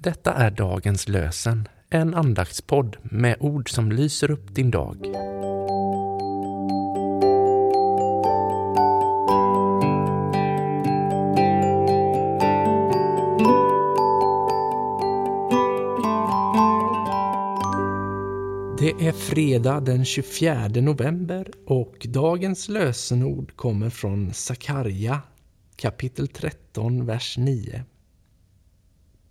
Detta är dagens lösen, en andaktspodd med ord som lyser upp din dag. Det är fredag den 24 november och dagens lösenord kommer från Sakarja kapitel 13, vers 9.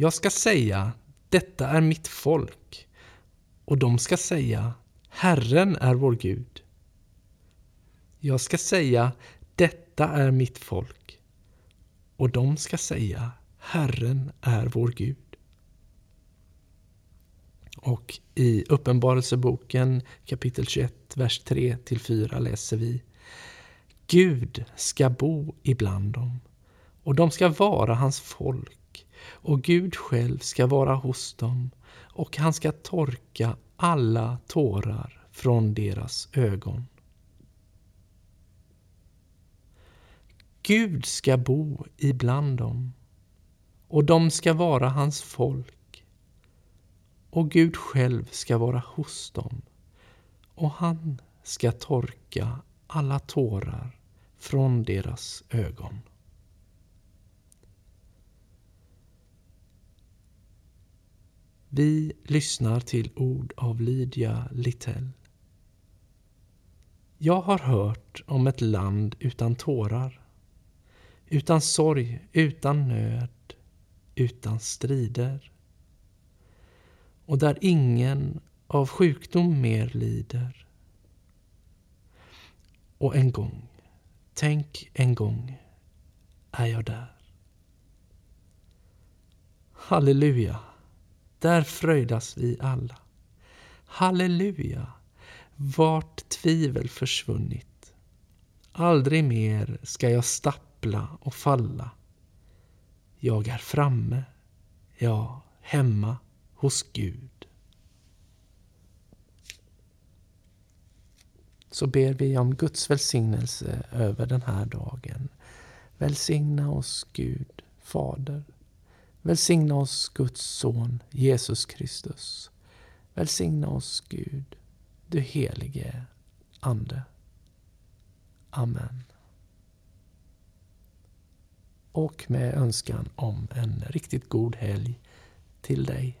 Jag ska säga, detta är mitt folk, och de ska säga, Herren är vår Gud. Jag ska säga, detta är mitt folk, och de ska säga, Herren är vår Gud. Och i Uppenbarelseboken kapitel 21, vers 3-4 läser vi Gud ska bo ibland dem och de ska vara hans folk och Gud själv ska vara hos dem och han ska torka alla tårar från deras ögon. Gud ska bo ibland dem och de ska vara hans folk och Gud själv ska vara hos dem och han ska torka alla tårar från deras ögon. Vi lyssnar till ord av Lydia Littell. Jag har hört om ett land utan tårar, utan sorg, utan nöd, utan strider och där ingen av sjukdom mer lider. Och en gång Tänk en gång är jag där. Halleluja, där fröjdas vi alla. Halleluja, vart tvivel försvunnit. Aldrig mer ska jag stappla och falla. Jag är framme, ja, hemma hos Gud. så ber vi om Guds välsignelse över den här dagen. Välsigna oss Gud, Fader. Välsigna oss Guds son Jesus Kristus. Välsigna oss Gud, du helige Ande. Amen. Och med önskan om en riktigt god helg till dig.